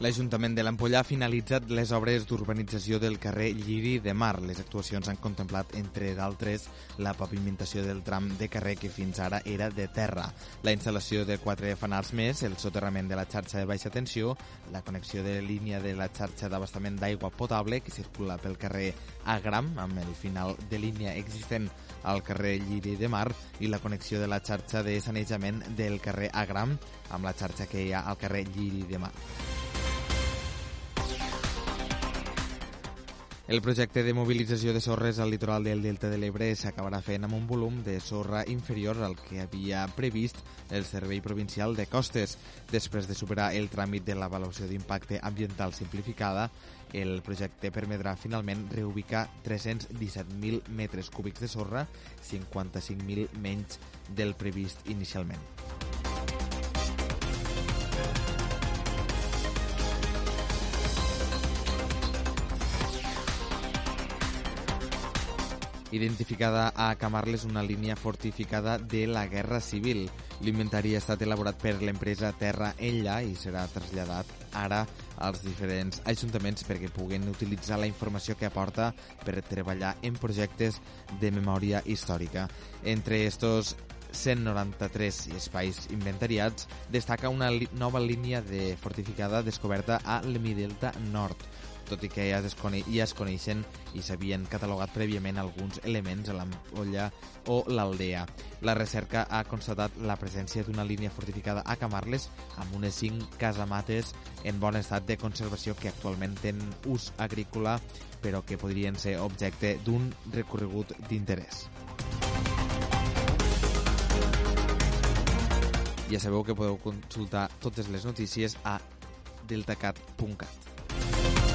L'Ajuntament de l'Ampolla ha finalitzat les obres d'urbanització del carrer Lliri de Mar. Les actuacions han contemplat, entre d'altres, la pavimentació del tram de carrer que fins ara era de terra, la instal·lació de quatre fanals més, el soterrament de la xarxa de baixa tensió, la connexió de línia de la xarxa d'abastament d'aigua potable que circula pel carrer Agram, amb el final de línia existent al carrer Lliri de Mar, i la connexió de la xarxa de sanejament del carrer Agram amb la xarxa que hi ha al carrer Lliri de Mar. El projecte de mobilització de sorres al litoral del Delta de l'Ebre s'acabarà fent amb un volum de sorra inferior al que havia previst el Servei Provincial de Costes. Després de superar el tràmit de l'avaluació d'impacte ambiental simplificada, el projecte permetrà finalment reubicar 317.000 metres cúbics de sorra, 55.000 menys del previst inicialment. Identificada a Camarles una línia fortificada de la Guerra Civil. L'inventari ha estat elaborat per l'empresa Terra Ella i serà traslladat ara als diferents ajuntaments perquè puguen utilitzar la informació que aporta per treballar en projectes de memòria històrica. Entre estos 193 espais inventariats, destaca una nova línia de fortificada descoberta a l'Emidelta Nord, tot i que ja es, ja es coneixen i s'havien catalogat prèviament alguns elements a l'ampolla o l'aldea. La recerca ha constatat la presència d'una línia fortificada a Camarles amb unes 5 casamates en bon estat de conservació que actualment tenen ús agrícola però que podrien ser objecte d'un recorregut d'interès. Ja sabeu que podeu consultar totes les notícies a deltacat.cat.